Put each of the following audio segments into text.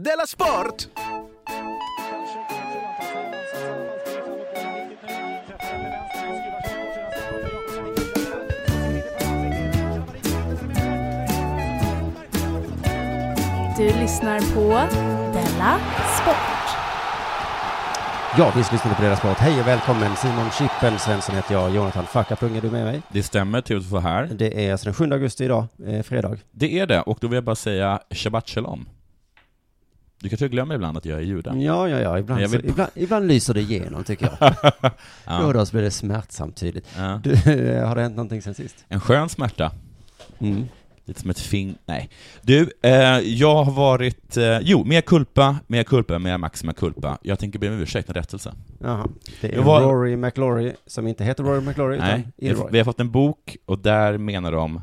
Della Sport! Du lyssnar på Della Sport. Ja, vi lyssnar på Dela Sport. Hej och välkommen Simon Chippen Svensson heter jag, Jonathan Fuckaprung är du med mig? Det stämmer, trevligt att få här. Det är alltså den 7 augusti idag, eh, fredag. Det är det, och då vill jag bara säga Shabbat Shalom. Du kanske glömmer ibland att jag är jude? Ja, ja, ja, ibland, vill- så, ibland, ibland lyser det igenom tycker jag. Då Ja. och då så blir det smärtsamt tydligt. Ja. Du, eh, har det hänt någonting sen sist? En skön smärta. Mm. Lite som ett fing... Nej. Du, eh, jag har varit... Eh, jo, mer kulpa, mer kulpa, mer maxima culpa. Jag tänker be om ursäkt, en rättelse. Jaha. Det är var- Rory McLaury, som inte heter Rory McLaury, Nej, utan Ilroy. vi har fått en bok, och där menar de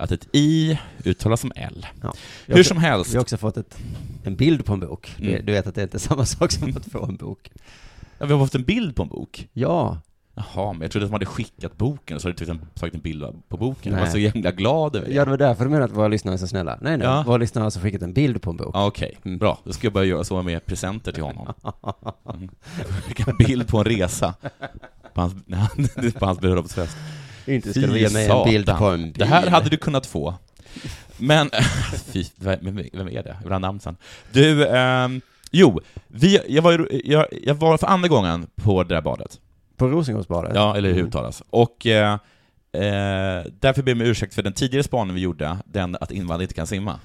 att ett i uttalas som l. Ja. Hur också- som helst. Vi har också fått ett, en bild på en bok. Mm. Du vet att det inte är samma sak som att få en bok. Ja, vi har fått en bild på en bok. Ja, Jaha, men jag trodde att de hade skickat boken, och så hade de typ tagit en bild på boken. Jag var så jävla glad över det. ja det var därför du menar att våra lyssnare är så snälla. Nej, nej, Ja. våra lyssnare har alltså skickat en bild på en bok. Ja, Okej, Mm. bra. Då ska jag börja göra så med presenter till honom. Mm. Skicka en bild på en resa på hans, på hans bröllopsfest. Inte ska du ge mig en bild på en bil. Det här hade du kunnat få. Men, fy, vem, vem är det? Jag vill ha namn sen. Du, ehm, jo, vi, jag, var, jag, jag var för andra gången på det där badet. På Rosengårdsbadet? Ja, eller hur Mm. uttalas. Och eh, eh, därför ber jag om ursäkt för den tidigare spaningen vi gjorde, den att invandrare inte kan simma.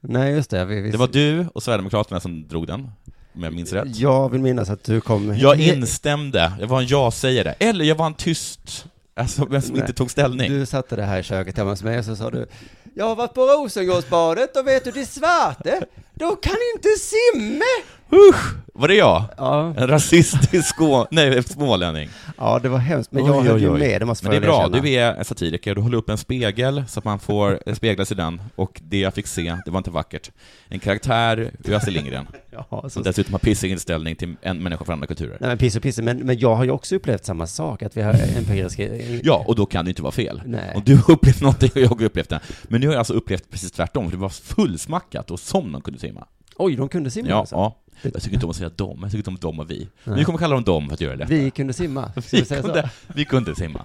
Nej, just det. Vi, vi, Det var du och Sverigedemokraterna som drog den, om jag minns rätt. Jag vill minnas att du kom... Jag instämde, jag var en ja-sägare, eller jag var en tyst, alltså vem som Nej. inte tog ställning. Du satte det här i köket hemma hos mig och så sa du Jag har varit på Rosengårdsbadet och vet du, det svarte. De kan inte simma! Usch, var det jag? Ja, En rasistisk skå... nej, smålänning. ja det var hemskt. Men jag Oj, höll oj, ju med, det måste Men det är jag bra, erkänna. du är satiriker, du håller upp en spegel så att man får speglas i den, och det jag fick se, det var inte vackert. En karaktär ur Astrid Lindgren, Ja, så... dessutom har pissig inställning till en människa från andra kulturer. Nej men piss och piss, men, men jag har ju också upplevt samma sak, att vi har empiriska... Ja, och då kan det inte vara fel. Nej. Om du har upplevt någonting och jag har upplevt det. Men nu har jag alltså upplevt precis tvärtom, för det var fullsmackat och som de kunde simma. Oj, de kunde simma Ja, alltså. ja. Jag tycker inte om att säga dom, jag tycker inte om dom och vi. Men vi kommer kalla dem dom för att göra det Vi kunde simma, vi, vi säga så? kunde, vi kunde simma.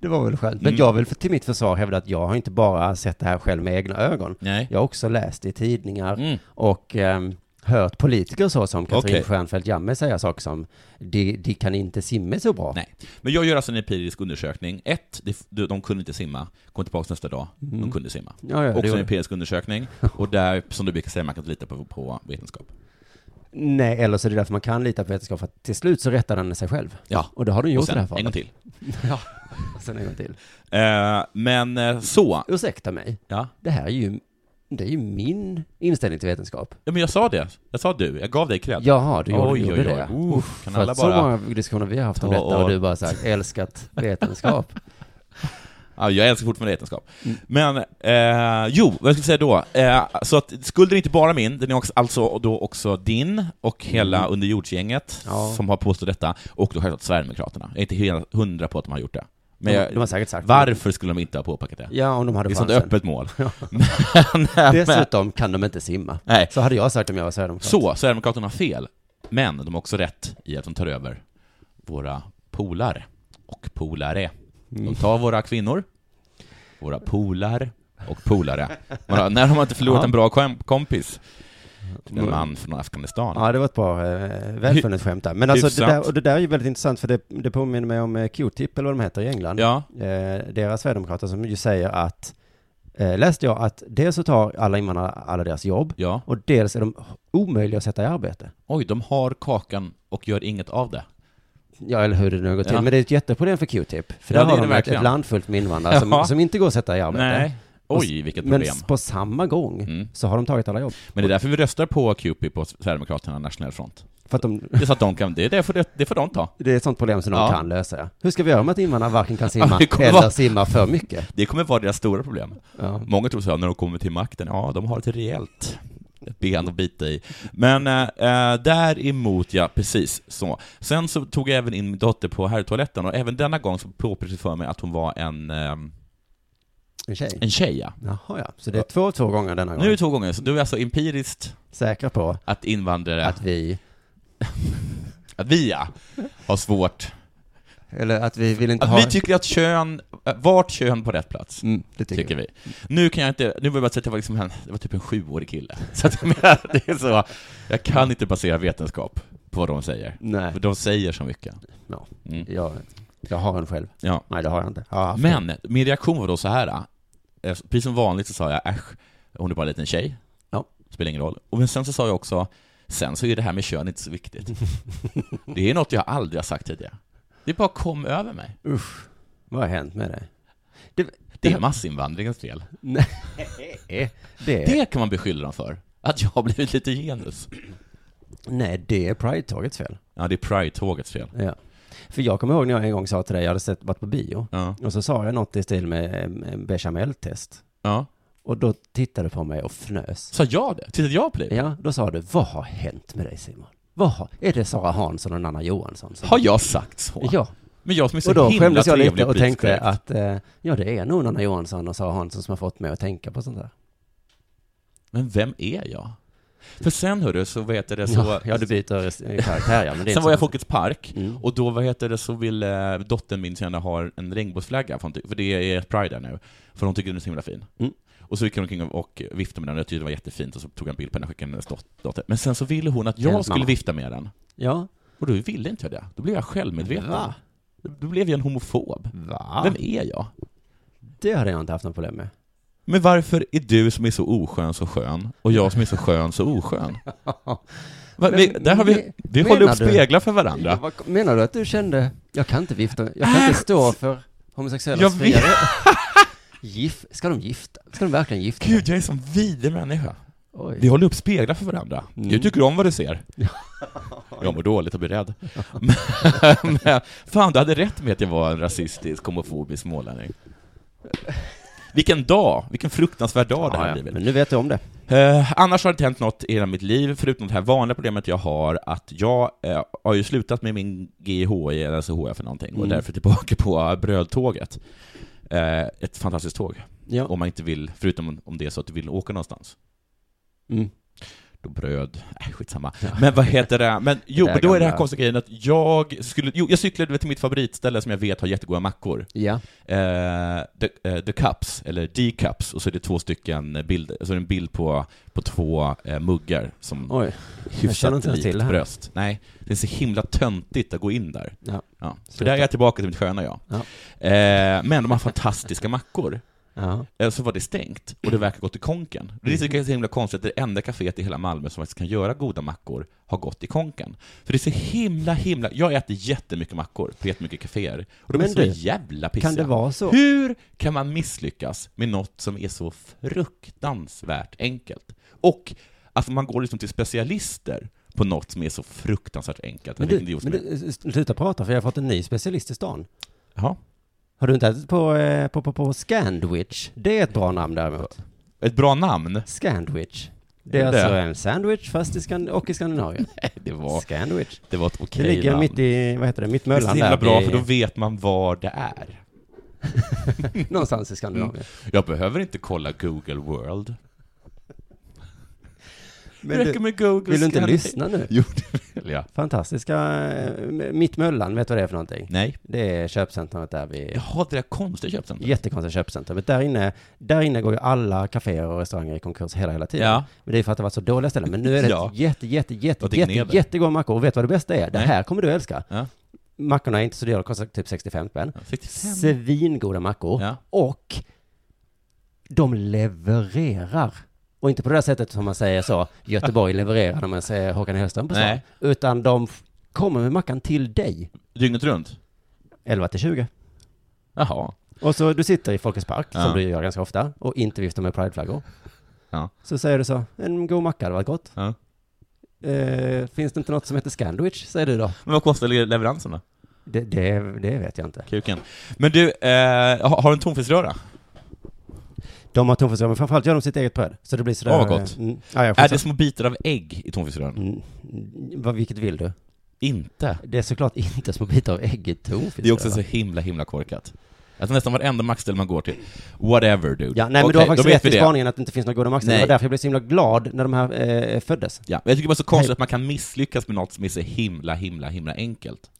Det var väl skönt. Men Mm. jag vill för- till mitt försvar hävda att jag har inte bara sett det här själv med egna ögon. Nej. Jag har också läst i tidningar Mm. och ehm, hört politiker så som Katrin Okej. Stjernfeldt Jammeh säga saker som de, de kan inte simma så bra. Nej. Men jag gör alltså en empirisk undersökning. Ett, de, de kunde inte simma. Kom tillbaka nästa dag. De kunde simma. Ja, ja, Också en empirisk undersökning. Och där, som du brukar säga, man kan inte lita på, på vetenskap. Nej, eller så är det därför man kan lita på vetenskap, för att till slut så rättar den sig själv. Ja. Och det har den Och gjort i det här sen, en gång fallet. till. Ja, och sen en gång till. Eh, men eh, så. Ursäkta mig, Ja. det här är ju, det är ju min inställning till vetenskap. ja, men jag sa det. Jag sa du. Jag gav dig cred. Jaha, du gjorde, Oj, gjorde oj, oj. det. Uff, kan för alla att så bara- många diskussioner vi har haft om Ta detta och och- du bara sagt älskat vetenskap. Ja, jag älskar fortfarande vetenskap. Men, eh, jo, vad jag skulle säga då? Eh, så att skulden är inte bara min, den är också, alltså då också din och hela underjordsgänget Ja. som har påstått detta, och då självklart Sverigedemokraterna. Jag är inte helt hundra på att de har gjort det. Men jag, de har säkert sagt varför skulle de inte ha påpekat det? Ja, om de hade Det är sånt chansen. öppet mål. men, Dessutom kan de inte simma. nej, Så hade jag sagt om jag var sverigedemokrat. så, Sverigedemokraterna har fel. Men de har också rätt i att de tar över våra polar och polare. De tar våra kvinnor, våra polar och polare. Har, när har man inte förlorat Ja. en bra kom- kompis? En man från Afghanistan. Ja, det var ett bra, eh, välfunnet skämt där. Men alltså, det där, och det där är ju väldigt intressant, för det, det påminner mig om eh, Q-tip, eller vad de heter i England. Ja, Eh, deras sverigedemokrater som ju säger att, eh, läste jag, att dels så tar alla invandrare alla deras jobb, ja. och dels är de omöjliga att sätta i arbete. Oj, de har kakan och gör inget av det. Ja, eller hur det nu går till. Ja. Men det är ett jätteproblem för Q-tip. För Ja, där har är de verkligen. ett land fullt med invandrare som, Ja. som inte går att sätta i arbete. Nej. Oj, vilket problem. Men på samma gång Mm. så har de tagit alla jobb. Men det är därför vi röstar på QP på Sverigedemokraterna nationell front. För att de, Det är så att de kan, det, det, får, det, det får de ta. det är ett sånt problem som de Ja. kan lösa. Ja. Hur ska vi göra med att invandrare varken kan Ja, simma kommer eller vara- simma för mycket? Det kommer vara deras stora problem. Ja. Många tror så här, när de kommer till makten, ja, de har ett rejält ben att bita i. Men äh, däremot, ja, precis så. Sen så tog jag även in min dotter på herrtoaletten, och även denna gång så påpekades för mig att hon var en, ehm, En tjej? En tjej, ja. Jaha, ja. Så det är två, två gånger denna gång? Nu är det två gånger, så du är alltså empiriskt Säkra på att invandrare, att, att vi, vi ja, har svårt. Eller att vi vill inte Att ha... vi tycker att kön, äh, vart kön på rätt plats. Mm, det tycker, Tycker vi. Nu kan jag inte, nu vill jag bara säga att det var liksom en, det var typ en sjuårig kille. Så att jag det är så, jag kan inte basera vetenskap på vad de säger. Nej, För de säger så mycket. Ja. Mm. jag, jag har en själv. Ja. Nej, det har jag inte. Jag. Men min reaktion var då så här. eh, Precis som vanligt så sa jag äsch, hon är bara en liten tjej. Ja. Spelar ingen roll. Och men sen så sa jag också, sen så är det här med kön inte så viktigt. det är något jag aldrig har sagt tidigare. Det bara kom över mig. Usch, vad har hänt med dig? Det, Det är massinvandringens fel. Nej, det, Det kan man beskylla dem för. Att jag har blivit lite genus. nej, det är Pride-tågets fel. Ja, det är Pride-tågets fel. Ja. För jag kommer ihåg när jag en gång sa till dig, jag hade sett, varit på bio, Ja. och så sa jag något i stil med eh, bechamel-test. ja. Och då tittade du på mig och fnös. Sa jag det? Tittade jag på det? Ja, då sa du, vad har hänt med dig Simon? Vad är det Sara Hansson och Nanna Johansson? Som... Har jag sagt så? Ja, Men jag som är så och då himla skämdes jag lite och tänkte korrekt. att, eh, ja det är nog Nanna Johansson och Sara Hansson som har fått mig att tänka på sånt där. Men vem är jag? För sen hörru, så vet det så... Ja, ja du byter karaktär ja, men det sen var jag i så Folkets Park, Mm. och då vad heter det, så ville dottern min gärna ha en regnbågsflagga, för, hon för det är Pride där nu, för hon tycker den är så himla fin. Mm. Och så gick hon omkring och viftade med den, och jag tyckte det var jättefint, och så tog jag en bild på den och skickade hennes dot- dotter. Men sen så ville hon att jag Hennes skulle vifta med den, Ja, och då ville inte jag det. Då blev jag självmedveten. Va? Då blev jag en homofob. va? Vem är jag? Det hade jag inte haft något problem med. Men varför är du som är så oskön så skön, och jag som är så skön så oskön? Va, Men- vi, där har vi, vi håller upp speglar för varandra. Vad, menar du att du kände, jag kan inte vifta, jag kan inte stå för homosexuella Jag fria. Gif, ska de gifta? Ska de verkligen gifta Gud, jag är som vidrig människa. Oj. Vi håller upp speglar för varandra. Mm. Jag tycker om vad du ser. Jag mår dåligt och blir rädd. Men, men, fan, du hade rätt med att jag var en rasistisk, homofobisk smålänning. Vilken dag! Vilken fruktansvärd dag det här ja, ja. blivit. Men nu vet du om det. Eh, annars har det inte hänt något i hela mitt liv, förutom det här vanliga problemet jag har, att jag eh, har ju slutat med min GIHI, eller SHF för någonting, och Mm. därför tillbaka på brödtåget. Eh, ett fantastiskt tåg. Ja. Om man inte vill, förutom om det är så att du vill åka någonstans. Mm. Då bröd, äh, skitsamma. Ja. Men vad heter det? Men jo, men då är det här gamla- konstiga grejen att jag skulle, jo, jag cyklade till mitt favoritställe som jag vet har jättegoda mackor. Ja. Eh, the, eh, the Cups, eller D-Cups, och så är det två stycken bilder, så det en bild på, på två eh, muggar som Oj. hyfsat likt bröst. Nej, det är så himla töntigt att gå in där. Ja. Ja. Sluta. där är jag tillbaka till mitt sköna jag. Ja. Eh, men de har fantastiska mackor. Ja. Eh, så var det stängt, och det verkar gått i konken. Det är så himla konstigt att det enda kaféet i hela Malmö som faktiskt kan göra goda mackor har gått i konken. För det är så himla, himla... Jag äter jättemycket mackor på jättemycket kaféer, och de Men är så du, jävla pissiga. Kan det vara så? Hur kan man misslyckas med något som är så fruktansvärt enkelt? Och att man går liksom till specialister på något som är så fruktansvärt enkelt. Men du, men du, sluta prata för jag har fått en ny specialist i stan. Jaha. Har du inte ätit på, eh, på, på, på Scandwich? Det är ett bra namn däremot. Ett bra namn? Scandwich. Det är Är det alltså det? en sandwich fast i Skand- och i Skandinavien. Det var, Scandwich. det var ett Det okej ligger namn. mitt i, vad heter det, mitt det är så himla där. bra, vid- för då vet man var det är. Någonstans i Skandinavien. Jag behöver inte kolla Google World. Men det räcker du, med Google vill du inte lyssna nu? Jo, det vill jag. Fantastiska, eh, mitt Möllan, vet du vad det är för någonting? Nej. Det är köpcentret där vid, Jaha, det där konstiga köpcentret. jättekonstiga köpcenter. Men där inne, där inne går ju alla kaféer och restauranger i konkurs hela, hela tiden. Ja. Men det är för att det var så dåliga ställen. Men nu är det Ja. ett jätte, jätte, jätte, det jätte, gneder. jättegoda mackor. Och vet du vad det bästa är? Det Nej. här kommer du älska. Ja. Mackorna är inte så dyra, de kostar typ 65 spänn. Ja, 65. Svingoda mackor. Ja. Och de levererar. Och inte på det där sättet som man säger så, Göteborg levererar när man säger Håkan Hellström på. Nej. Utan de kommer med mackan till dig. Dygnet runt? 11 till 20. Jaha. Och så du sitter i Folkets Park, Ja. som du gör ganska ofta, och inte viftar med prideflaggor. Ja. Så säger du så, en god macka hade varit gott. Ja. Eh, finns det inte något som heter Scandwich, säger du då? Men vad kostar le- leveransen då? Det, det, det vet jag inte. Kuken. Men du, eh, har har du en tonfiskröra? De har tonfiskrör, men framförallt gör de sitt eget bröd. Så det blir sådär... Åh, vad gott. Mm, ja, jag Är det små bitar av ägg i tonfiskröran? Mm, vad, vilket vill du? Inte. Det är såklart inte små bitar av ägg i tonfiskrör. Det är också så himla, himla korkat. Alltså nästan varenda mackställe man går till. Whatever dude. Ja, nej men Okej, du har faktiskt rätt i spaningen att det inte finns några goda maxställen. Det Nej. var därför jag blev så himla glad när de här eh, föddes. Ja, jag tycker bara så konstigt Hej. att man kan misslyckas med något som är så himla, himla, himla enkelt.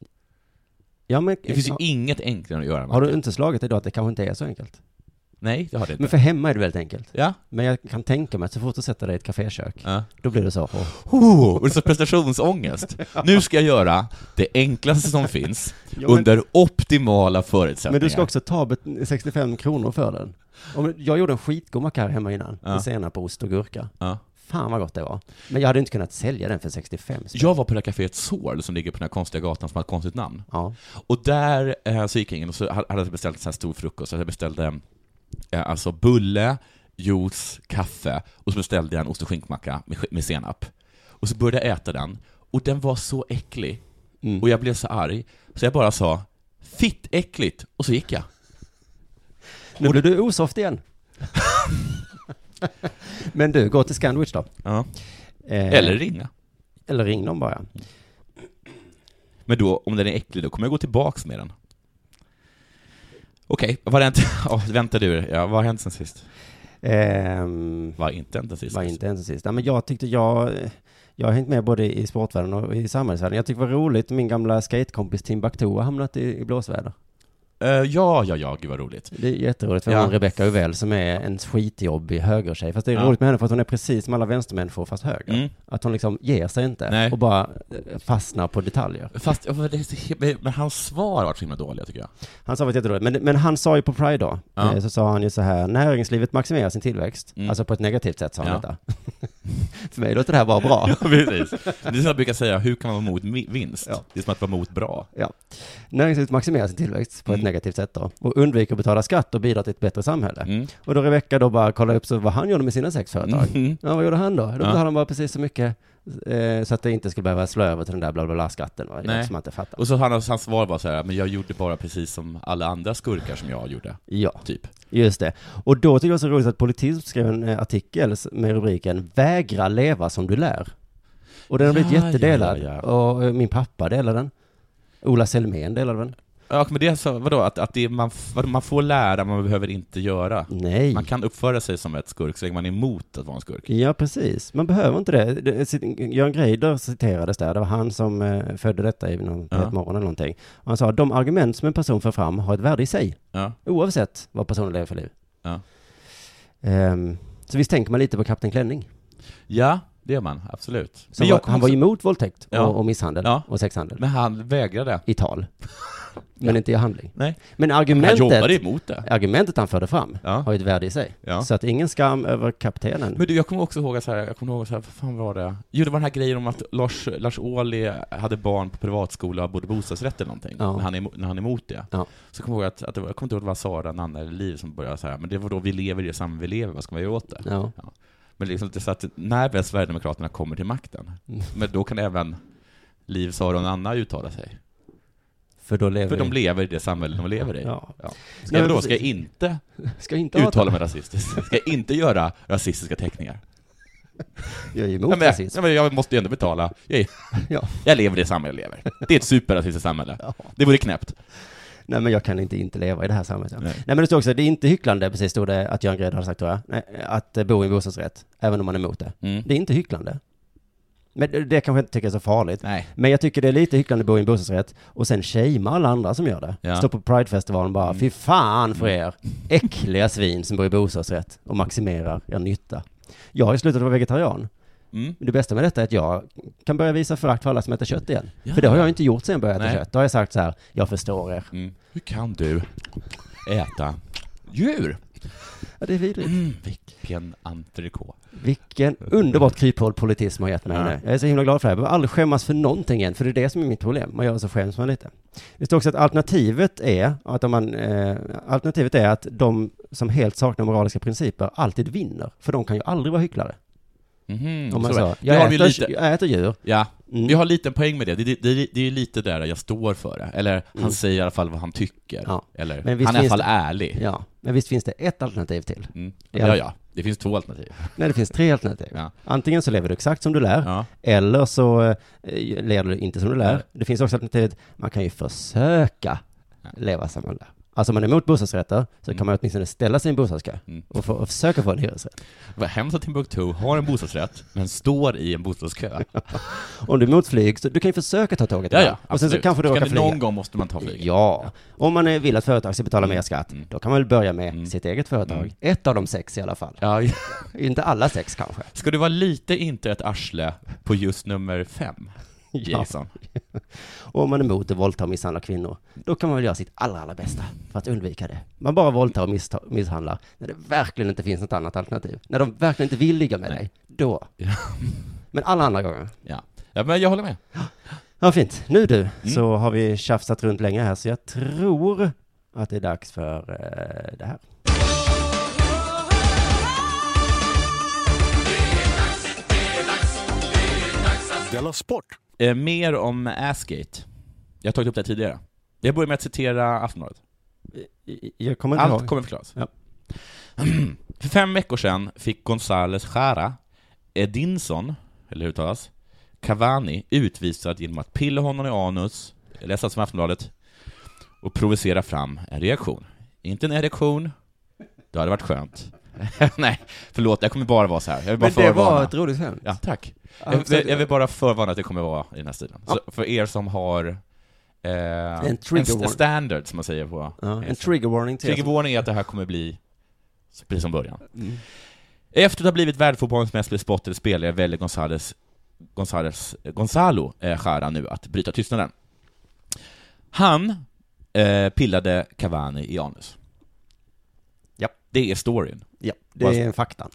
Ja, men, Det finns ju har, inget enklare att göra har du inte slagit idag att det kanske inte är så enkelt? Nej, det har det inte. Men för hemma är det väldigt enkelt. Ja. Men jag kan tänka mig att så fort du sätter dig i ett kafékök, ja. då blir det så. åh, Oh, och det är så prestationsångest. Nu ska jag göra det enklaste som finns, Ja, men- under optimala förutsättningar. Men du ska också ta bet- 65 kronor för den. Jag gjorde en skitgod macka här hemma innan, Ja. med senap, ost och gurka. Ja. Fan vad gott det var. Men jag hade inte kunnat sälja den för 65 spänn. Jag var på det här kaféet Sorl som ligger på den här konstiga gatan som har ett konstigt namn. Ja. Och där eh, så gick jag in och så hade jag beställt en sån här stor frukost. Så jag beställde eh, alltså bulle, juice, kaffe och så beställde jag en ost och skinkmacka med, med senap. Och så började jag äta den och den var så äcklig. Mm. Och jag blev så arg så jag bara sa Fitt äckligt! Och så gick jag. Nu blir du osoft igen. Men du, gå till Scandwich då. Ja. Eh, Eller ringa. Eller ring dem bara. Men då, om den är äcklig, då kommer jag gå tillbaks med den. Okej, vad har hänt? Oh, vänta du, ja, vad har hänt sen sist? Ehm, Vad har inte hänt sen sist? var inte ens sist. Nej, men jag tyckte jag, jag har hängt med både i sportvärlden och i samhällsvärlden. Jag tyckte det var roligt, min gamla skatekompis Timbuktu har hamnat i, i blåsväder. Eh, ja, ja, ja, gud vad roligt. Det är jätteroligt för Ja. hon Rebecca Uvell som är en skitjobbig högertjej. Fast det är Ja. roligt med henne för att hon är precis som alla vänstermänniskor fast höger. Mm. Att hon liksom ger sig inte Nej. och bara eh, fastnar på detaljer. Fast, ja, men hans svar varit så himla dåliga tycker jag. Han sa att jätteroligt, men, men han sa ju på Pride då, Ja. eh, så sa han ju så här, näringslivet maximerar sin tillväxt, Mm. alltså på ett negativt sätt sa han Ja. detta. för mig låter det här bara bra. Ja, precis. Det är som jag brukar säga, hur kan man vara emot mi- vinst? Ja. Det är som att vara emot bra. Näringslivet maximerar sin tillväxt på ett Mm. negativt sätt då, och undviker att betala skatt och bidra till ett bättre samhälle. Mm. Och då Rebecca då bara kollade upp så vad han gjorde med sina sex företag. Mm. Ja, vad gjorde han då? Då Ja. betalade han bara precis så mycket eh, så att det inte skulle behöva slå över till den där bla bla bla skatten va? Nej. som man inte fattar. Och så han, hans svar var så här, men jag gjorde bara precis som alla andra skurkar som jag gjorde, Ja, typ. just det. Och då tycker jag det var så roligt att Politiskt skrev en eh, artikel med rubriken Vägra leva som du lär. Och den har blivit Ja, jättedelad. ja, ja. Och eh, min pappa delade den. Ola Selmén delade den. Ja, men det är så, vadå, att, att det är, man, vadå, man får lära, man behöver inte göra. Nej. Man kan uppföra sig som ett skurk så länge man är emot att vara en skurk. Ja, precis. Man behöver inte det. det Göran Greider citerades där. Det var han som eh, födde detta i någon Ja. morgon eller någonting. Och han sa de argument som en person för fram har ett värde i sig. Ja. Oavsett vad personen lever för liv. Ja. Ehm, så visst tänker man lite på Kapten Klänning. ja, det gör man, absolut. Var, han var också- ju emot våldtäkt och, och misshandel och sexhandel. Men han vägrade. I tal. Men Ja. inte i handling. Nej. Men Han jobbade argumentet, emot det. argumentet han förde fram Ja. har ju ett värde i sig. Ja. Så att ingen skam över kaptenen. Men du, jag kommer också ihåg att så här, jag kommer ihåg så här, vad fan var det? Jo, det var den här grejen om att Lars, Lars Ohly hade barn på privatskola och bodde bostadsrätt eller någonting, Ja. när, han är, när han är emot det. Ja. Så kommer jag ihåg att, att det var, jag kommer inte ihåg om det var Sara, Nanna eller Liv som började så här, men det var då vi lever i det samhälle vi lever, vad ska man göra åt det? Ja. Men liksom, det är så att när väl Sverigedemokraterna kommer till makten, Mm. men då kan även Liv, Sara och Nanna uttala sig. För då lever För de lever i det samhälle de lever i. Ja. Ja. Ska Nej, jag då, ska jag inte Ska inte ha uttala mig rasistiskt? Ska jag inte göra rasistiska teckningar? Jag är ju Ja, emot men, rasism. ja, men jag måste ju ändå betala. Jag, är, Ja. jag lever i det samhälle jag lever. Det är ett superrasistiskt samhälle. Ja. Det vore knäppt. Nej men jag kan inte inte leva i det här samhället. Nej. Nej, men det står också, det är inte hycklande, precis stod det att Göran Greider hade sagt tror jag, Nej, att eh, bo i en bostadsrätt, även om man är emot det. Mm. Det är inte hycklande. Men det, kanske jag inte tycker är så farligt. Nej. Men jag tycker det är lite hycklande att bo i en bostadsrätt och sen shamea alla andra som gör det. Ja. Stå på Pridefestivalen och bara, Mm. fy fan för er, äckliga svin som bor i bostadsrätt och maximerar er nytta. Jag har ju slutat vara vegetarian. Mm. Det bästa med detta är att jag kan börja visa förakt för alla som äter kött igen. Ja. För det har jag inte gjort sen jag började äta Nej. kött. Då har jag sagt så här, jag förstår er. Mm. Hur kan du äta djur? Ja, det är vidrigt. Mm. Vilken entrecote. Vilken underbart kryphål politism har gett mig Ja. nu. Jag är så himla glad för det. Jag behöver aldrig skämmas för någonting igen, för det är det som är mitt problem. Man gör så skäms man lite. Det står också att alternativet är att om man, eh, alternativet är att de som helt saknar moraliska principer alltid vinner. För de kan ju aldrig vara hycklare. Mhm, Om man så jag, äter, lite, jag äter djur. ja, Mm. vi har lite poäng med det. Det, det, det, är lite där jag står för det. Eller han Mm. säger i alla fall vad han tycker. Ja. Eller, han är i alla fall det- ärlig. Ja, men visst finns det ett alternativ till? Mm. Ja. Ja. Det finns två alternativ. Nej, det finns tre alternativ. Ja. Antingen så lever du exakt som du lär, Ja. eller så eh, lever du inte som du lär. Det finns också alternativet, man kan ju försöka leva som man lär. Alltså om man är emot bostadsrätter så Mm. kan man åtminstone ställa sig i en bostadskö Mm. och, få, och försöka få en hyresrätt. Vad hemskt att Timbuktu har en bostadsrätt, men står i en bostadskö. Om du är emot flyg, så du kan ju försöka ta tåget Ja, ja. Och sen så kanske du det- flyga. Någon gång måste man ta flyget. Ja, om man vill att företag ska betala Mm. mer skatt, Mm. då kan man väl börja med sitt eget företag. Ett av de sex i alla fall. Ja, Inte alla sex kanske. ska du vara lite inte ett arsle på just nummer fem, Ja. Jason? Och om man är emot att våldta och misshandla kvinnor, då kan man väl göra sitt allra, allra bästa för att undvika det. Man bara våldtar och missta- misshandlar när det verkligen inte finns något annat alternativ. När de verkligen inte vill ligga med Nej. dig, då. Ja. Men alla andra gånger. Ja. ja, men jag håller med. Ja, fint. Nu du, Mm. så har vi tjafsat runt länge här, så jag tror att det är dags för eh, det här. Della Sport! Eh, mer om Assgate. Jag har tagit upp det tidigare. Jag börjar med att citera Aftonbladet. Jag kommer inte Allt ihåg. kommer förklaras. Ja. För fem veckor sedan fick Gonzales Jara Edinson, eller hur uttalas, Cavani utvisad genom att pilla honom i anus, alltså från Aftonbladet, och provocera fram en reaktion. Inte en erektion, det hade varit skönt. Nej, förlåt, jag kommer bara vara så här. Jag vill bara Men det var ett roligt skämt. Ja, tack. Jag, vill- jag vill bara förvarna att det kommer vara i den här stilen. Så för er som har eh, en, trigger warning. standard, som man säger på Ja, en trigger warning till Trigger warning är att det här kommer bli precis som början. Mm. Efter att ha blivit världsfotbollens mest bespottade spelare väljer Gonzales, Gonzales, Gonzalo eh, Jara nu att bryta tystnaden. Han eh, pillade Cavani i anus. Ja. Det är storyn. Ja, det är en fakta.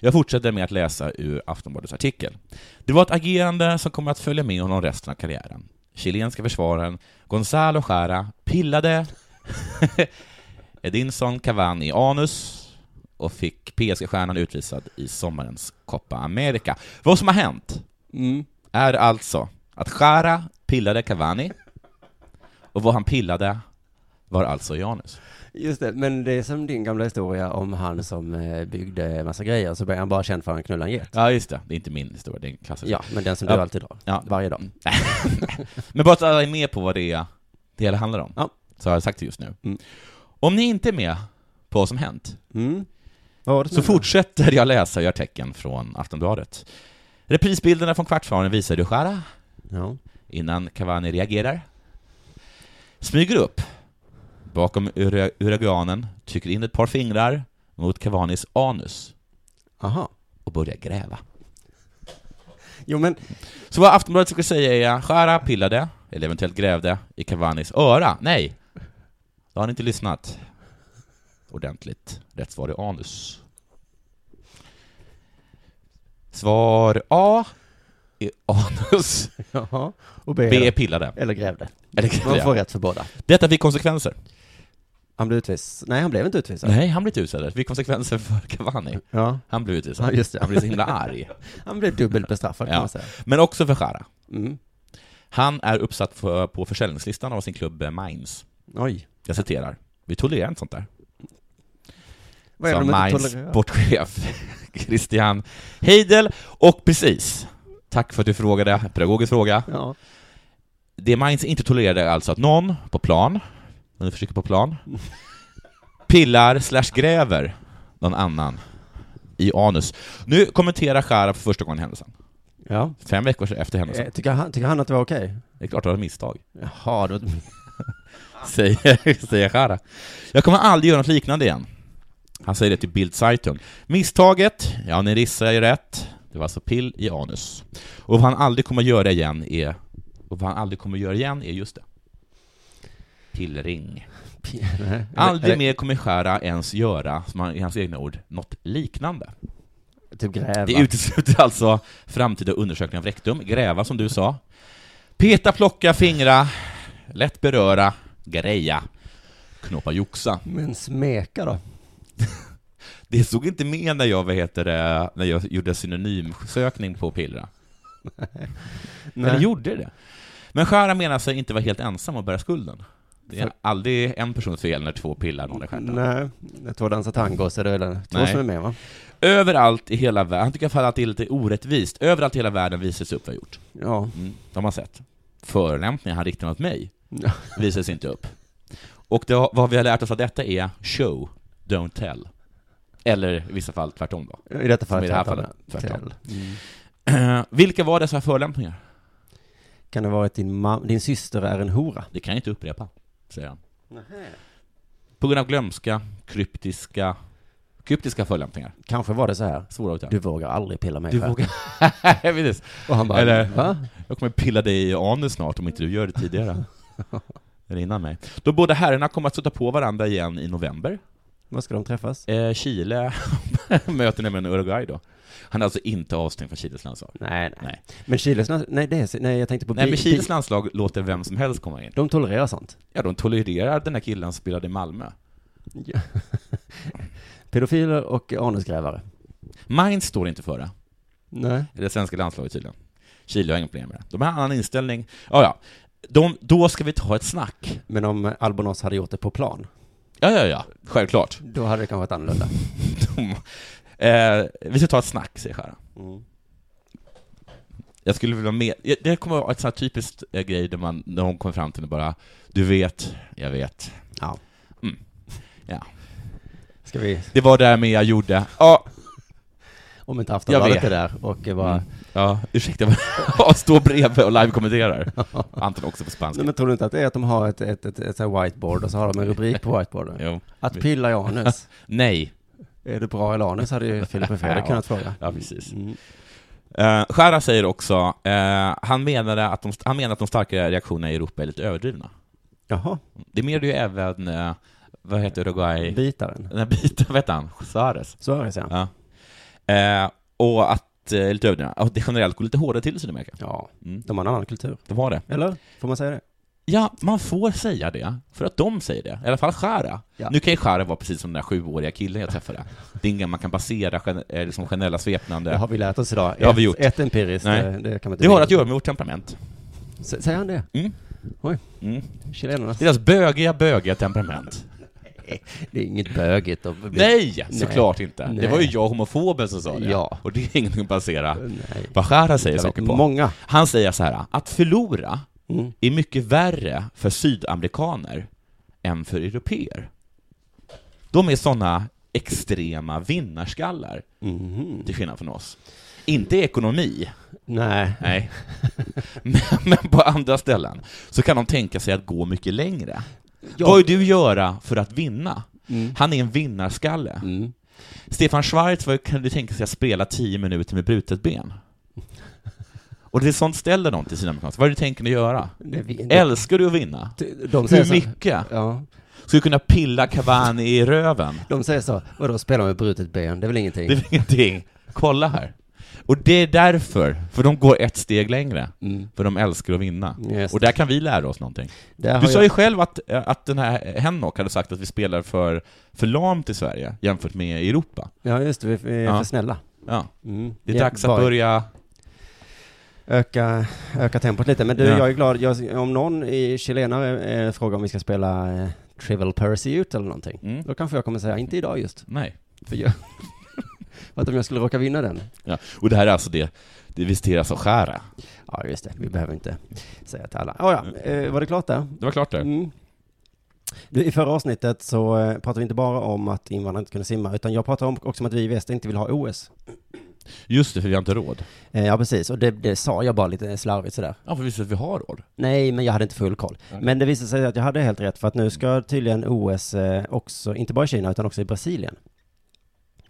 Jag fortsätter med att läsa ur Aftonbladets artikel. Det var ett agerande som kommer att följa med honom resten av karriären. Chilenska försvararen Gonzalo Jara pillade Edinson Cavani i anus och fick PSG-stjärnan utvisad i sommarens Copa America. Vad som har hänt Mm. är alltså att Jara pillade Cavani och vad han pillade var alltså i anus. Just det, men det är som din gamla historia om han som eh, byggde massa grejer, så blev han bara känd för att han knullade en get. Ja, just det. Det är inte min historia, det är en klassiker. Ja, men den som Ja. du alltid drar. Ja. Varje dag. Men bara att alla är med på vad det är det hela handlar om. Ja. Så har jag sagt det just nu. Mm. Om ni inte är med på vad som hänt, Mm. Vad så fortsätter jag läsa ur tecken från Aftonbladet. Reprisbilderna från kvartsfinalen visar du Jara Ja. innan Cavani reagerar. Smyger upp bakom ura- uruguanen, trycker in ett par fingrar mot Cavanis anus Aha. och börjar gräva. Jo, men Så vad Aftonbladet skulle säga är Jara pillade, eller eventuellt grävde, i Cavanis öra. Nej, då har ni inte lyssnat ordentligt. Rätt svar är anus. Svar A är anus. Jaha. Och B, B är pillade. eller grävde. Eller Man grävde. får rätt för båda. Detta fick konsekvenser. Han blev utvisad. Nej, han blev inte utvisad. Nej, han blev utvisad. Det fick konsekvenser för Cavani. Ja, Han blev ja utvisad. just det. Han blev så himla arg. Han blev dubbelt bestraffad kan Ja. man säga. Men också för Jara. Mm. Han är uppsatt för, på försäljningslistan av sin klubb eh, Mainz. Oj. Jag citerar. Vi tolererar inte sånt där. Vad är det de inte Mainz sportchef Christian Heidel. Och precis, tack för att du frågade, pedagogisk fråga. Ja. Det Mainz inte tolererade är alltså att någon på plan, när du försöker på plan, pillar slash gräver någon annan i anus. Nu kommenterar Jara för första gången händelsen. ja. Fem veckor efter händelsen. Eh, Tycker han, tycker han att det var okej? Det är klart att det var ett misstag, Jaha, då... säger, säger Jara. Jag kommer aldrig göra något liknande igen. Han säger det till Bild Zeitung. Misstaget, ja ni gissar ju rätt, det var alltså pill i anus. Och vad han aldrig kommer göra igen är, och vad han aldrig kommer göra igen är just det. Pillring. Nej. Aldrig mer kommer Jara ens göra, som han, i hans egna ord, något liknande. Typ gräva. Det utesluter alltså framtida undersökning av rektum, gräva som du sa, peta, plocka, fingra, lätt beröra, greja, knåpa, joxa. Men smeka då? Det stod inte med när jag, vad heter det, när jag gjorde synonymsökning på pillra. Eller gjorde det? Men Jara menar sig inte vara helt ensam och bära skulden. Det är aldrig en persons fel när två pillar någon i stjärten. Nej, när två dansar tango så är det väl två Nej. som är med va? Överallt i hela världen, han tycker i alla fall att det är lite orättvist, överallt i hela världen visas upp vad jag gjort. Ja. Mm, de har sett. Förolämpningar han riktar mot mig Ja. visas inte upp. Och det, vad vi har lärt oss av detta är show, don't tell. Eller i vissa fall tvärtom då. I detta fallet i det här fallet, tvärtom. Mm. Vilka var dessa förolämpningar? Kan det vara att din, din syster är en hora? Det kan jag inte upprepa, säger han. På grund av glömska, kryptiska, kryptiska förolämpningar. Kanske var det så här. Svåra Du vågar aldrig pilla mig Du själv. vågar... Precis. Och han bara, Eller- va? Jag kommer pilla dig i anus snart om inte du gör det tidigare. Eller innan mig. De båda herrarna kommer att stöta på varandra igen i november. Var ska de träffas? Eh, Chile möter nämligen Uruguay då. Han är alltså inte avstängd från Chiles landslag. Nej, nej. Nej. Men Chiles, nej, det är, nej jag tänkte på Nej, men Chiles landslag låter vem som helst komma in. De tolererar sånt. Ja, de tolererar den här killen som spelade i Malmö. Ja. Pedofiler och anusgrävare. Mainz står inte för det. Nej. Det svenska landslaget tydligen. Chile har inga problem med det. De har en annan inställning. Ja, ja. De, då ska vi ta ett snack. Men om Albonos hade gjort det på plan, Ja, ja, ja. Självklart. då hade det kanske varit annorlunda. Eh, vi ska ta ett snack, säger Schara. Mm. Jag skulle vilja med... Det kommer vara ett sånt här typiskt eh, grej där man, när hon kommer fram till det bara Du vet, jag vet. Ja. Mm. Ja. Ska vi, Det var det med jag gjorde. Ja, om inte Jag Aftonbladet är där och bara, mm. ja ursäkta, jag står bredvid och live-kommenterar. Anton också på spanska. Nej, men tror du inte att det är att de har ett, ett, ett, ett, whiteboard och så har de en rubrik på whiteboarden? Jo. Att pilla i anus. Nej. är du bra i anus hade ju Filip och Fredrik kunnat fråga. Ja, precis. Mm. Uh, Schara säger också, eh, han, menade att de, han menar att de starka reaktionerna i Europa är lite överdrivna. Jaha, Det menar ju även, eh, vad heter Uruguay? bitaren. Här biten, vad heter han? Suarez. Suarez ja. Ja. Eh, och att, eh, lite överdrivna, att det generellt går lite hårdare till i Sydamerika. Ja, Mm. de har en annan kultur. De har det. Eller? Får man säga det? Ja, man får säga det, för att de säger det. I alla fall Schara. Ja. Nu kan ju Schara vara precis som den där sjuåriga killen jag träffade. Det är ingen man kan basera gen- eh, liksom generella svepnande... Det har vi lärt oss idag. Det har vi gjort. Ett empiriskt, Nej. det, det kan man inte Det har att göra med vårt temperament. S- Säger han det? Mm. Oj. Mm. Chilenernas? Deras bögiga, bögiga temperament. Det är inget bögigt att bli... Nej, såklart inte. Nej. Det var ju jag, homofoben, som sa det. Ja. Och det är ingenting att basera vad Schara säger Jag saker på. Många. Han säger så här, att förlora Mm. är mycket värre för sydamerikaner än för europeer. De är sådana extrema vinnarskallar, Mhm. till skillnad från oss. Inte i ekonomi, Nej. nej. men, men på andra ställen så kan de tänka sig att gå mycket längre. Ja. Vad vill du göra för att vinna? Mm. Han är en vinnarskalle. Mm. Stefan Schwarz, vad kan du tänka sig att spela tio minuter med brutet ben? Och det är sånt ställer de till sina amerikaner. Vad är det du tänker göra? Det, det, Älskar du att vinna? de säger Hur så, mycket? Ja. Ska du kunna pilla Cavani i röven? De säger så, vadå spela med brutet ben? Det är väl ingenting? Det är väl ingenting. Kolla här. Och det är därför, för de går ett steg längre. Mm. För de älskar att vinna. Just. Och där kan vi lära oss någonting. Du sa jag- ju själv att, att den här Hennock hade sagt att vi spelar för, för lamt i Sverige jämfört med Europa. Ja, just det, vi är Ja. för snälla. Ja, Mm. det är Ja, dags att bara börja... Öka, öka tempot lite. Men du, Ja. jag är glad, jag, om någon i chilenare eh, frågar om vi ska spela eh, Trivial Pursuit eller någonting, Mm. då kanske jag kommer säga, inte idag just. Nej. För, jag, för att om jag skulle råka vinna den. Ja. Och det här är alltså det, det visiteras av Skära. Ja, just det. Vi behöver inte säga till alla. Oh, ja, eh, var det klart där? Det var klart det. Mm. Du, I förra avsnittet så eh, pratade vi inte bara om att invandrare inte kunde simma, utan jag pratade också om att vi i väst inte vill ha OS. Just det, för vi har inte råd. Eh, ja, precis. Och det, det sa jag bara lite slarvigt sådär. Ja, för vi visste att vi har råd. Nej, men jag hade inte full koll. Nej. Men det visade sig att jag hade helt rätt, för att nu ska tydligen OS eh, också, inte bara i Kina, utan också i Brasilien.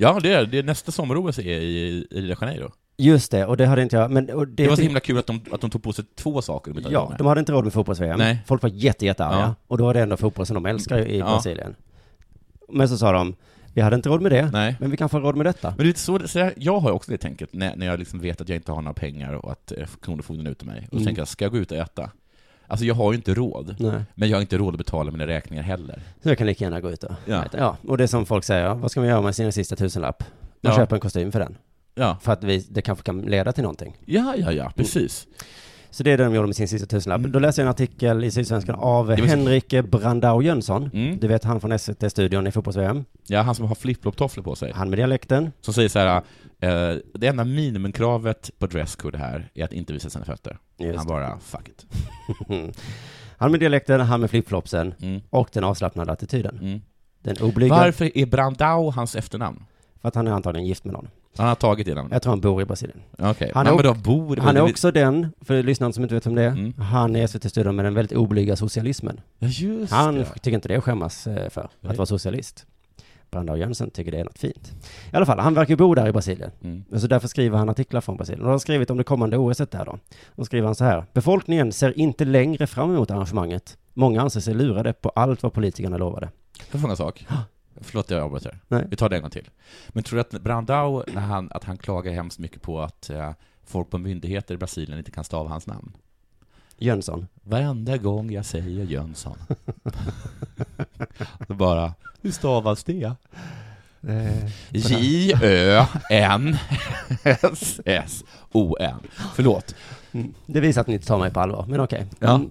Ja, det är, det är nästa sommar-OS är i, i Rio de Janeiro. Just det, och det hade inte jag, men... Det, Det var så himla kul att de, att de tog på sig två saker de Ja, med. de hade inte råd med fotbolls-VM. Folk var jätte, jättearga. Ja. Och då var det ändå fotboll som de älskar i Ja. Brasilien. Men så sa de, vi hade inte råd med det, Nej. men vi kan få råd med detta. Men det är så, så jag, jag har också det tänket när, när jag liksom vet att jag inte har några pengar och att eh, Kronofogden är ute mig. Och Mm. tänker jag, ska jag gå ut och äta? Alltså jag har ju inte råd, Nej. men jag har inte råd att betala mina räkningar heller. Så jag kan lika gärna gå ut och Ja. äta. ja. Och det är som folk säger, vad ska man göra med sina sista tusenlapp? Man Ja. köper en kostym för den. Ja, För att vi, det kanske kan leda till någonting. ja, ja, ja precis. Så det är det de gjorde med sin sista tusenlapp. Mm. Då läste jag en artikel i Sydsvenskan av Henrik Brandao Jönsson. Mm. Du vet han från SVT-studion i fotbolls-VM. Ja, han som har flip-flop-tofflor på sig. Han med dialekten. Som säger så här, eh, det enda minimumkravet på dresscode här är att inte visa sina fötter. Just Han bara, fuck it. Han med dialekten, han med flipflopsen Mm. och den avslappnade attityden. Mm. Den oblyga, Varför är Brandao hans efternamn? för att han är antagligen gift med någon. Han har tagit det namnet? Jag tror han bor i Brasilien. Okej. Han Han är men bor Han är också den, för lyssnarna som inte vet om det är, Mm. han är SVT-studion med den väldigt oblyga socialismen. Ja, just Han det. tycker inte det att skämmas eh, för, Nej. att vara socialist. Brandao Jönsson tycker det är något fint. I alla fall, han verkar bo där i Brasilien. Mm. Så därför skriver han artiklar från Brasilien. Och han har skrivit om det kommande OS där då. Då skriver han så här. Befolkningen ser inte längre fram emot arrangemanget. Många anser sig lurade på allt vad politikerna lovade. Får jag fråga en sak? Förlåt jag avbryter. Nej. Vi tar det en gång till. Men tror du att Brandao, när han, att han klagar hemskt mycket på att eh, folk på myndigheter i Brasilien inte kan stava hans namn? Jönsson. Varenda gång jag säger Jönsson. Då bara, hur stavas det? Eh, J-Ö-N-S-S-O-N. Förlåt. mm. Det visar att ni inte tar mig på allvar, men okej. Ja. Mm.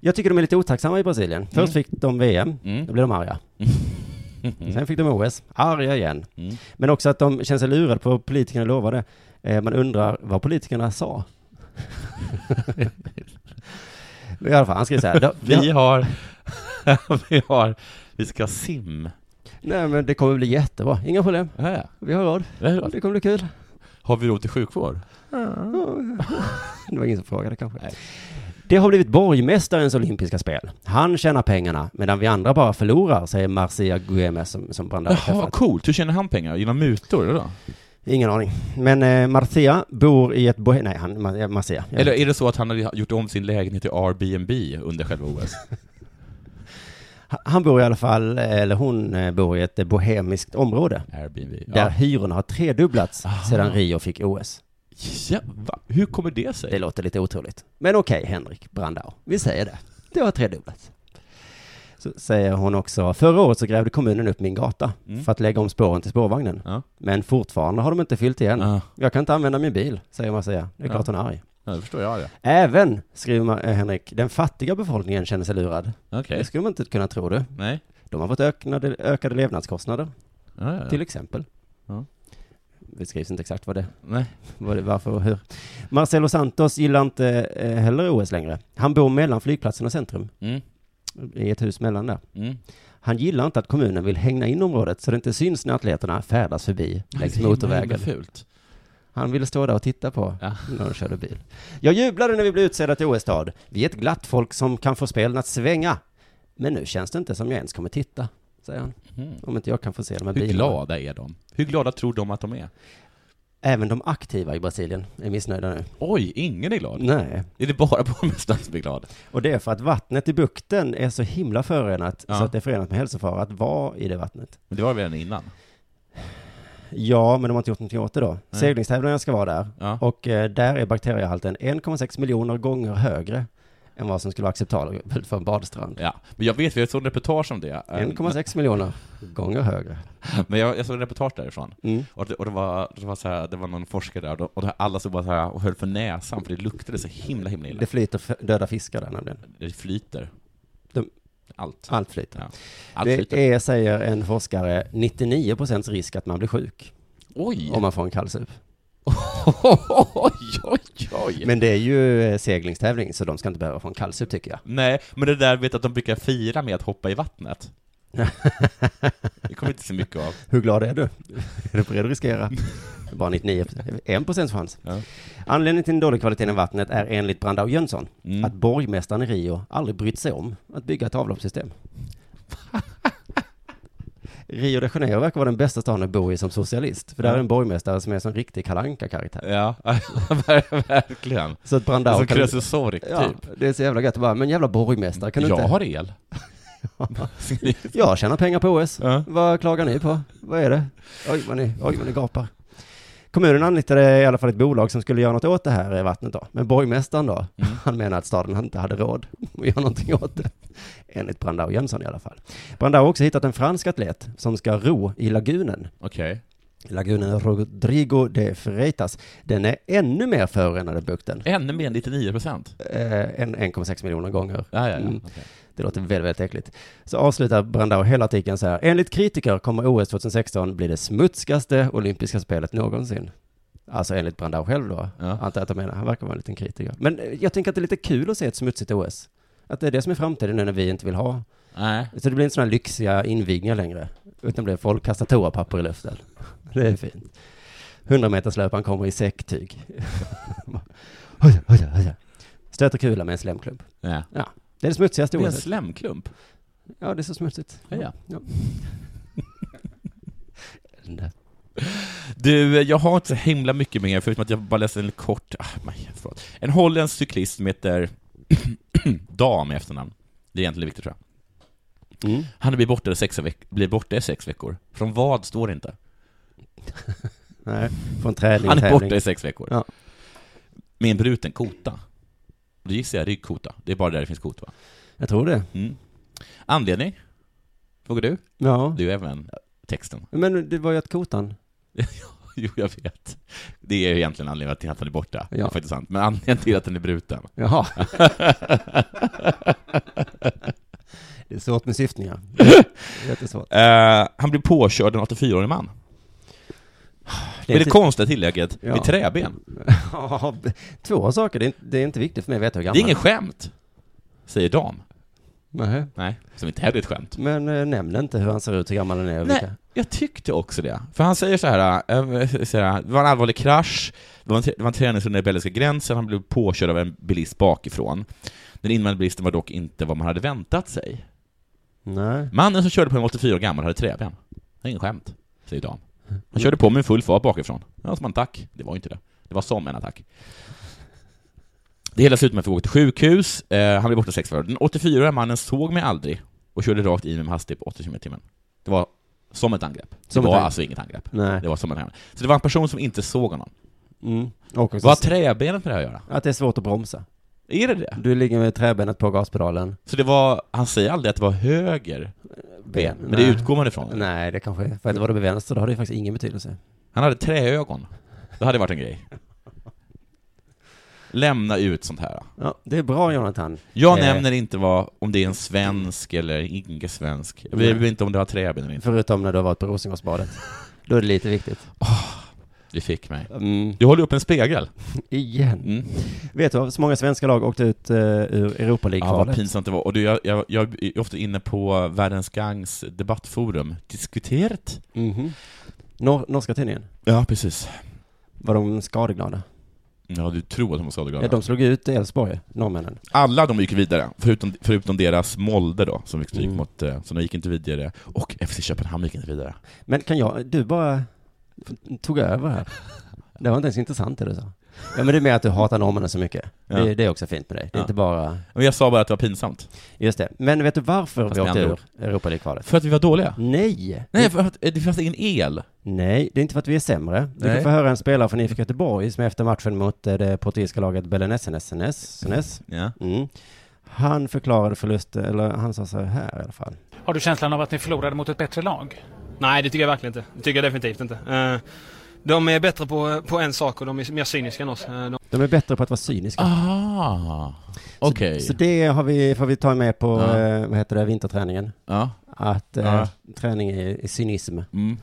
Jag tycker de är lite otacksamma i Brasilien. Först fick de VM, Mm. då blev de arga. Sen fick de OS, arga igen. Mm. Men också att de känner sig lurade på vad politikerna lovade. Eh, man undrar vad politikerna sa. I alla fall, han skriver så här. "Då- Vi har, vi har, vi ska sim. Nej men det kommer bli jättebra, inga problem. Ja, ja. Vi har råd. Det kommer bli kul. Har vi råd till sjukvård? Det var ingen som frågade kanske. Nej. Det har blivit borgmästarens olympiska spel. Han tjänar pengarna, medan vi andra bara förlorar, säger Marcia Guemes som, som Brandao Jaha, träffat. coolt. Hur tjänar han pengar? Genom mutor, eller då? Ingen aning. Men eh, Marcia bor i ett bohem... Nej, han, Ma- Marcia. Eller är det så att han har gjort om sin lägenhet till Airbnb under själva OS? Han- bor i alla fall, eller hon eh, bor i ett eh, bohemiskt område. Airbnb. Där Ja. hyrorna har tredubblats Aha. sedan Rio fick OS. Ja va? Hur kommer det sig? Det låter lite otroligt. Men okej, Henrik Brandao. Vi säger det. Det har tredubblats. Så säger hon också, förra året så grävde kommunen upp min gata Mm. för att lägga om spåren till spårvagnen. Ja. Men fortfarande har de inte fyllt igen. Ja, Jag kan inte använda min bil, säger Marcia. Det är klart Ja. hon är arg. ja, det förstår jag det. Även, skriver eh, Henrik, den fattiga befolkningen känner sig lurad. Okej. Det skulle man inte kunna tro det. Nej. De har fått ökade, ökade levnadskostnader, till exempel. Det skrivs inte exakt vad det, Nej. vad det varför och hur. Marcelo Santos gillar inte eh, heller OS längre. Han bor mellan flygplatsen och centrum, Mm. i ett hus mellan där. Mm. Han gillar inte att kommunen vill hängna in området så det inte syns när atleterna färdas förbi längs Det är himla, motorvägen. fult. Han ville stå där och titta på Ja. när de körde bil. Jag jublade när vi blev utsedda till OS-stad. Vi är ett glatt folk som kan få spelen att svänga. Men nu känns det inte som jag ens kommer titta, säger han. Mm. Om inte jag kan få se de här Hur bilarna. glada är de? Hur glada tror de att de är? Även de aktiva i Brasilien är missnöjda nu. Oj, ingen är glad. Nej. Är det bara borgmästaren som är glad? Och det är för att vattnet i bukten är så himla förorenat Ja. så att det är förenat med hälsofara att vara i det vattnet. Men det var det redan innan. Ja, men de har inte gjort någonting åt det då. Seglingstävlingarna ska vara där. Ja. Och eh, där är bakteriehalten 1,6 miljoner gånger högre än vad som skulle vara acceptabelt för en badstrand. ja. Men jag vet, jag såg en reportage om det. Eh, 1,6 miljoner gånger högre. Men jag, jag såg en reportage därifrån. Mm. Och det, och det var, det var så här, det var någon forskare där, och, och alla stod bara så här och höll för näsan, för det luktade så himla, himla illa. Det flyter döda fiskar där nämligen. Det flyter. De- Allt. Allt flyter. Ja. Allt det flyter. är, säger en forskare, 99 procents risk att man blir sjuk Oj! om man får en kallsup. Oj, oj, oj! Men det är ju eh, seglingstävling, så de ska inte behöva få en kallsup tycker jag. Nej, men det där vet att de brukar fira med att hoppa i vattnet. Det kommer inte så mycket av. Hur glad är du? Är du beredd att riskera? Bara 99 1 procents chans. Ja. Anledningen till den dåliga kvaliteten i vattnet är enligt Brandao Jönsson Mm. att borgmästaren i Rio aldrig brytt sig om att bygga ett avloppssystem. Rio de Janeiro verkar vara den bästa staden att bo i som socialist, för där är en borgmästare som är en sån riktig kalanka karaktär Ja, ver- verkligen. Så att Brandao Som. Krösus Sork, Ja, typ. det är så jävla gött bara, men jävla borgmästare, kan du jag inte... har el. Jag tjänar pengar på OS. Ja. Vad klagar ni på? Vad är det? Oj, vad ni, oj, vad ni gapar. Kommunen anlitade i alla fall ett bolag som skulle göra något åt det här vattnet då. Men borgmästaren då, Mm. han menar att staden inte hade råd att göra någonting åt det. Enligt Brandao Jönsson i alla fall. Brandao har också hittat en fransk atlet som ska ro i lagunen. Okej. Lagunen Rodrigo de Freitas. Den är ännu mer förorenad än bukten. Ännu mer än 99 procent. Eh, en 1,6 miljoner gånger. Ja, ja, ja. Mm. Det låter väldigt, väldigt äckligt. Så avslutar Brandao hela artikeln så här. Enligt kritiker kommer OS 2016 bli det smutsigaste olympiska spelet någonsin. Alltså enligt Brandao själv då. Ja. Antar att jag menar. Han verkar vara en liten kritiker. Men jag tänker att det är lite kul att se ett smutsigt OS. Att det är det som är framtiden nu när vi inte vill ha. Nej. Så det blir inte sådana lyxiga invigningar längre. Utan blir folk kastar toapapper i luften. Det är fint. 100 meterslöparen kommer i säcktyg. Stöter kula med en slemklump. Ja. Det är det smutsigaste Det är en ordet. slemklump. Ja, det är så smutsigt. Ja. ja. Elände. Du, jag har inte så himla mycket mer, förutom att jag bara läste en kort... Ah. En holländsk cyklist som heter Dam i efternamn. Det är egentligen viktigt tror jag. Mm. Han blir borta, sex veck- blir borta i sex veckor. Från vad står det inte. Nej, från träning Han är borta i sex veckor. Ja. Med en bruten kota. Då gissar jag ryggkota. Det är bara där det finns kota va? Jag tror det. Mm. Anledning? Frågar du? Ja. Du även texten. Men det var ju att kotan. Jo, jag vet. Det är egentligen anledningen till att han är borta. Det är Ja. faktiskt sant. Men anledningen till att den är bruten. Jaha. det är svårt med syftningar. Jättesvårt. Eh, han blir påkörd en 84-årig man. Det Med det konstiga tillägget, Ja. med träben. Ja, Två saker, det är, inte, det är inte viktigt för mig att veta hur Det gammal är ingen skämt, säger dam. Nej. Nej, som inte heller är ett skämt. Men äh, nämn inte hur han ser ut, hur gammal han är och Nej, vilka. jag tyckte också det. För han säger så här, äh, så här det var en allvarlig krasch, det var en, det var en träningsrunda i belgiska gränsen, han blev påkörd av en bilist bakifrån. Den invändande bilisten var dock inte vad man hade väntat sig. Nej. Mannen som körde på en 84 år gammal hade träben. Det är ingen skämt, säger Dan. Han körde på med full fart bakifrån. Ja, som en attack. Det var inte det. Det var som en attack. Det hela slutade med att vi åkte till sjukhus, eh, han blev borta sex veckor. Den 84-åriga mannen såg mig aldrig och körde rakt i mig med hastighet på 80 km timmen. Det var som ett angrepp. Det Som ett var angrepp. alltså inget angrepp. Nej. Det var som ett angrepp. Så det var en person som inte såg honom. Mm. Vad har träbenet med det här att göra? att det är svårt att bromsa. Är det det? Du ligger med träbenet på gaspedalen. Så det var, han säger aldrig att det var höger ben, men det Nej. utgår man ifrån. Nej, det kanske. För att det var det med vänster, då har det faktiskt ingen betydelse. Han hade träögon. Det hade varit en grej. Lämna ut sånt här. Ja, det är bra Jonathan. Jag Eh. nämner inte vad, om det är en svensk eller ingen svensk. Jag vet inte om det har träben eller inte. Förutom när du har varit på Rosengårdsbadet. Då är det lite viktigt. Det fick mig. Mm. Du håller upp en spegel. Igen. Mm. Vet du? Så många svenska lag åkte ut uh, ur Europa Ja, vad pinsamt det var. Och du, jag, jag, jag är ofta inne på Världens Gangs debattforum. Diskuterat? Mhm. Nor- norska tidningen. Ja, precis. Var de skadeglada? Ja, du tror att de var skadeglada. Ja, de slog ut Elfsborg, norrmännen. Alla de gick vidare, förutom, förutom deras Molde då, som stryk Mm. mot, eh, så de gick inte vidare. Och FC Köpenhamn gick inte vidare. Men kan jag, du bara tog över här. Det var inte ens intressant det du sa. Ja men det är mer att du hatar norrmännen så mycket. Ja. Det, det är också fint med dig. Det är Ja. inte bara, Men jag sa bara att det var pinsamt. just det. Men vet du varför Fast vi åkte ur Europa League-kvalet? För att vi var dåliga? Nej! Nej, för att det fanns ingen el. Nej, det är inte för att vi är sämre. Du kan få höra en spelare från IFK Göteborg som efter matchen mot eh, det portugisiska laget Belenenses, Ja. mm. Han förklarade förlust, eller han sa så här i alla fall. Har du känslan av att ni förlorade mot ett bättre lag? Nej, det tycker jag verkligen inte. Det tycker jag definitivt inte. Eh, De är bättre på, på en sak och de är mer cyniska än oss. Eh, De, De är bättre på att vara cyniska. Ah, okej. Så det har vi, får vi ta med på, Ja. eh, vad heter det, vinterträningen. Ja. Att eh, Ja. träning är, är cynism. Mm.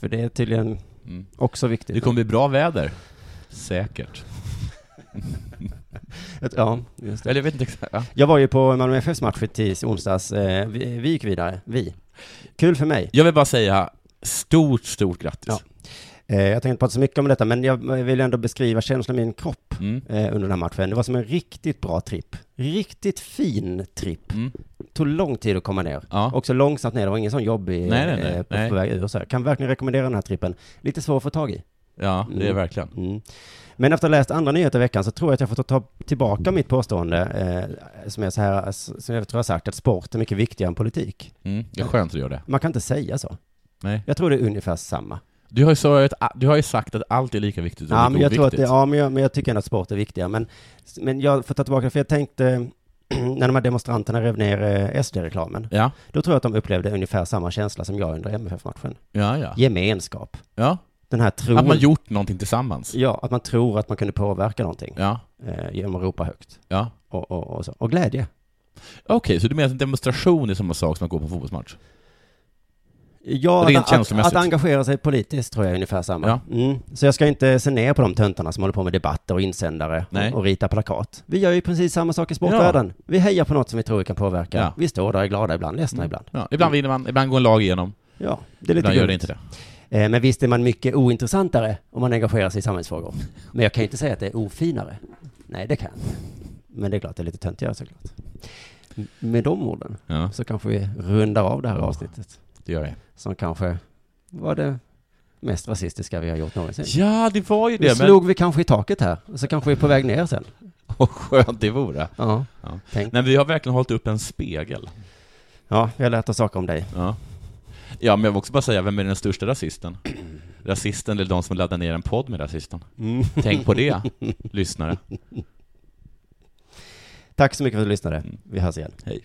För det är tydligen Mm. också viktigt. Det kommer bli bra väder. Säkert. Ja, just det. Eller jag vet inte exakt. Ja. Jag var ju på Malmö FFs match i tis, onsdags. Vi, vi gick vidare, vi. Kul för mig. Jag vill bara säga stort, stort grattis. Ja. Eh, Jag tänkte inte prata så mycket om detta, men jag vill ändå beskriva känslan i min kropp Mm. eh, under den här matchen. Det var som en riktigt bra tripp. Riktigt fin tripp. Mm. Tog lång tid att komma ner. Ja. Också långsamt ner, det var ingen sån jobbig Nej, nej, nej, eh, på, nej. väg ur. Så här. Kan verkligen rekommendera den här trippen. Lite svår att få tag i. ja, det är Mm. verkligen. Mm. Men efter att ha läst andra nyheter i veckan så tror jag att jag får ta tillbaka mitt påstående, eh, som jag så här, som jag tror jag sagt, att sport är mycket viktigare än politik. Mm. Det är skönt att du gör det. Man kan inte säga så. Nej. Jag tror det är ungefär samma. Du har ju, så, du har ju sagt att allt är lika viktigt och Ja, men jag tror att det, ja, men jag, men jag tycker ändå att sport är viktigare. Men, men jag får ta tillbaka det, för jag tänkte, när de här demonstranterna rev ner eh, SD-reklamen, Ja, då tror jag att de upplevde ungefär samma känsla som jag under MFF-matchen. ja, ja. Gemenskap. ja. Den här tron. Att man gjort någonting tillsammans. Ja, att man tror att man kunde påverka någonting Ja, eh, genom att ropa högt. ja. Och, och, och, så. och glädje. Okej, så du menar att en demonstration är samma sak som att gå på fotbollsmatch? Ja, Rent att, att, engagera sig politiskt tror jag är ungefär samma. Ja. Mm. Så jag ska inte se ner på de töntarna som håller på med debatter och insändare och, och rita plakat. Vi gör ju precis samma sak i sportvärlden. Vi hejar på något som vi tror vi kan påverka. Ja. Vi står där och är glada ibland, ledsna ibland. Ja, ibland vinner man, ibland går en lag igenom, Ja, det är lite ibland gör det inte det. Eh, Men visst är man mycket ointressantare om man engagerar sig i samhällsfrågor. Men jag kan ju inte säga att det är ofinare. Nej, det kan jag inte. Men det är klart, det är lite töntigare såklart. Med de orden Ja, så kanske vi rundar av det här avsnittet. det gör det. Som kanske var det mest rasistiska vi har gjort någonsin. Ja, det var ju Nu det, men... slog vi kanske i taket här, och så kanske vi är på väg ner sen. Vad skönt det vore. Ja, Ja. Nej, vi har verkligen hållit upp en spegel. Ja, vi har lärt oss saker om dig. Ja. Ja, men jag vill också bara säga, vem är den största rasisten? Rasisten eller de som laddar ner en podd med rasisten? Tänk på det, lyssnare. Tack så mycket för att du lyssnade. Mm. Vi hörs igen. Hej.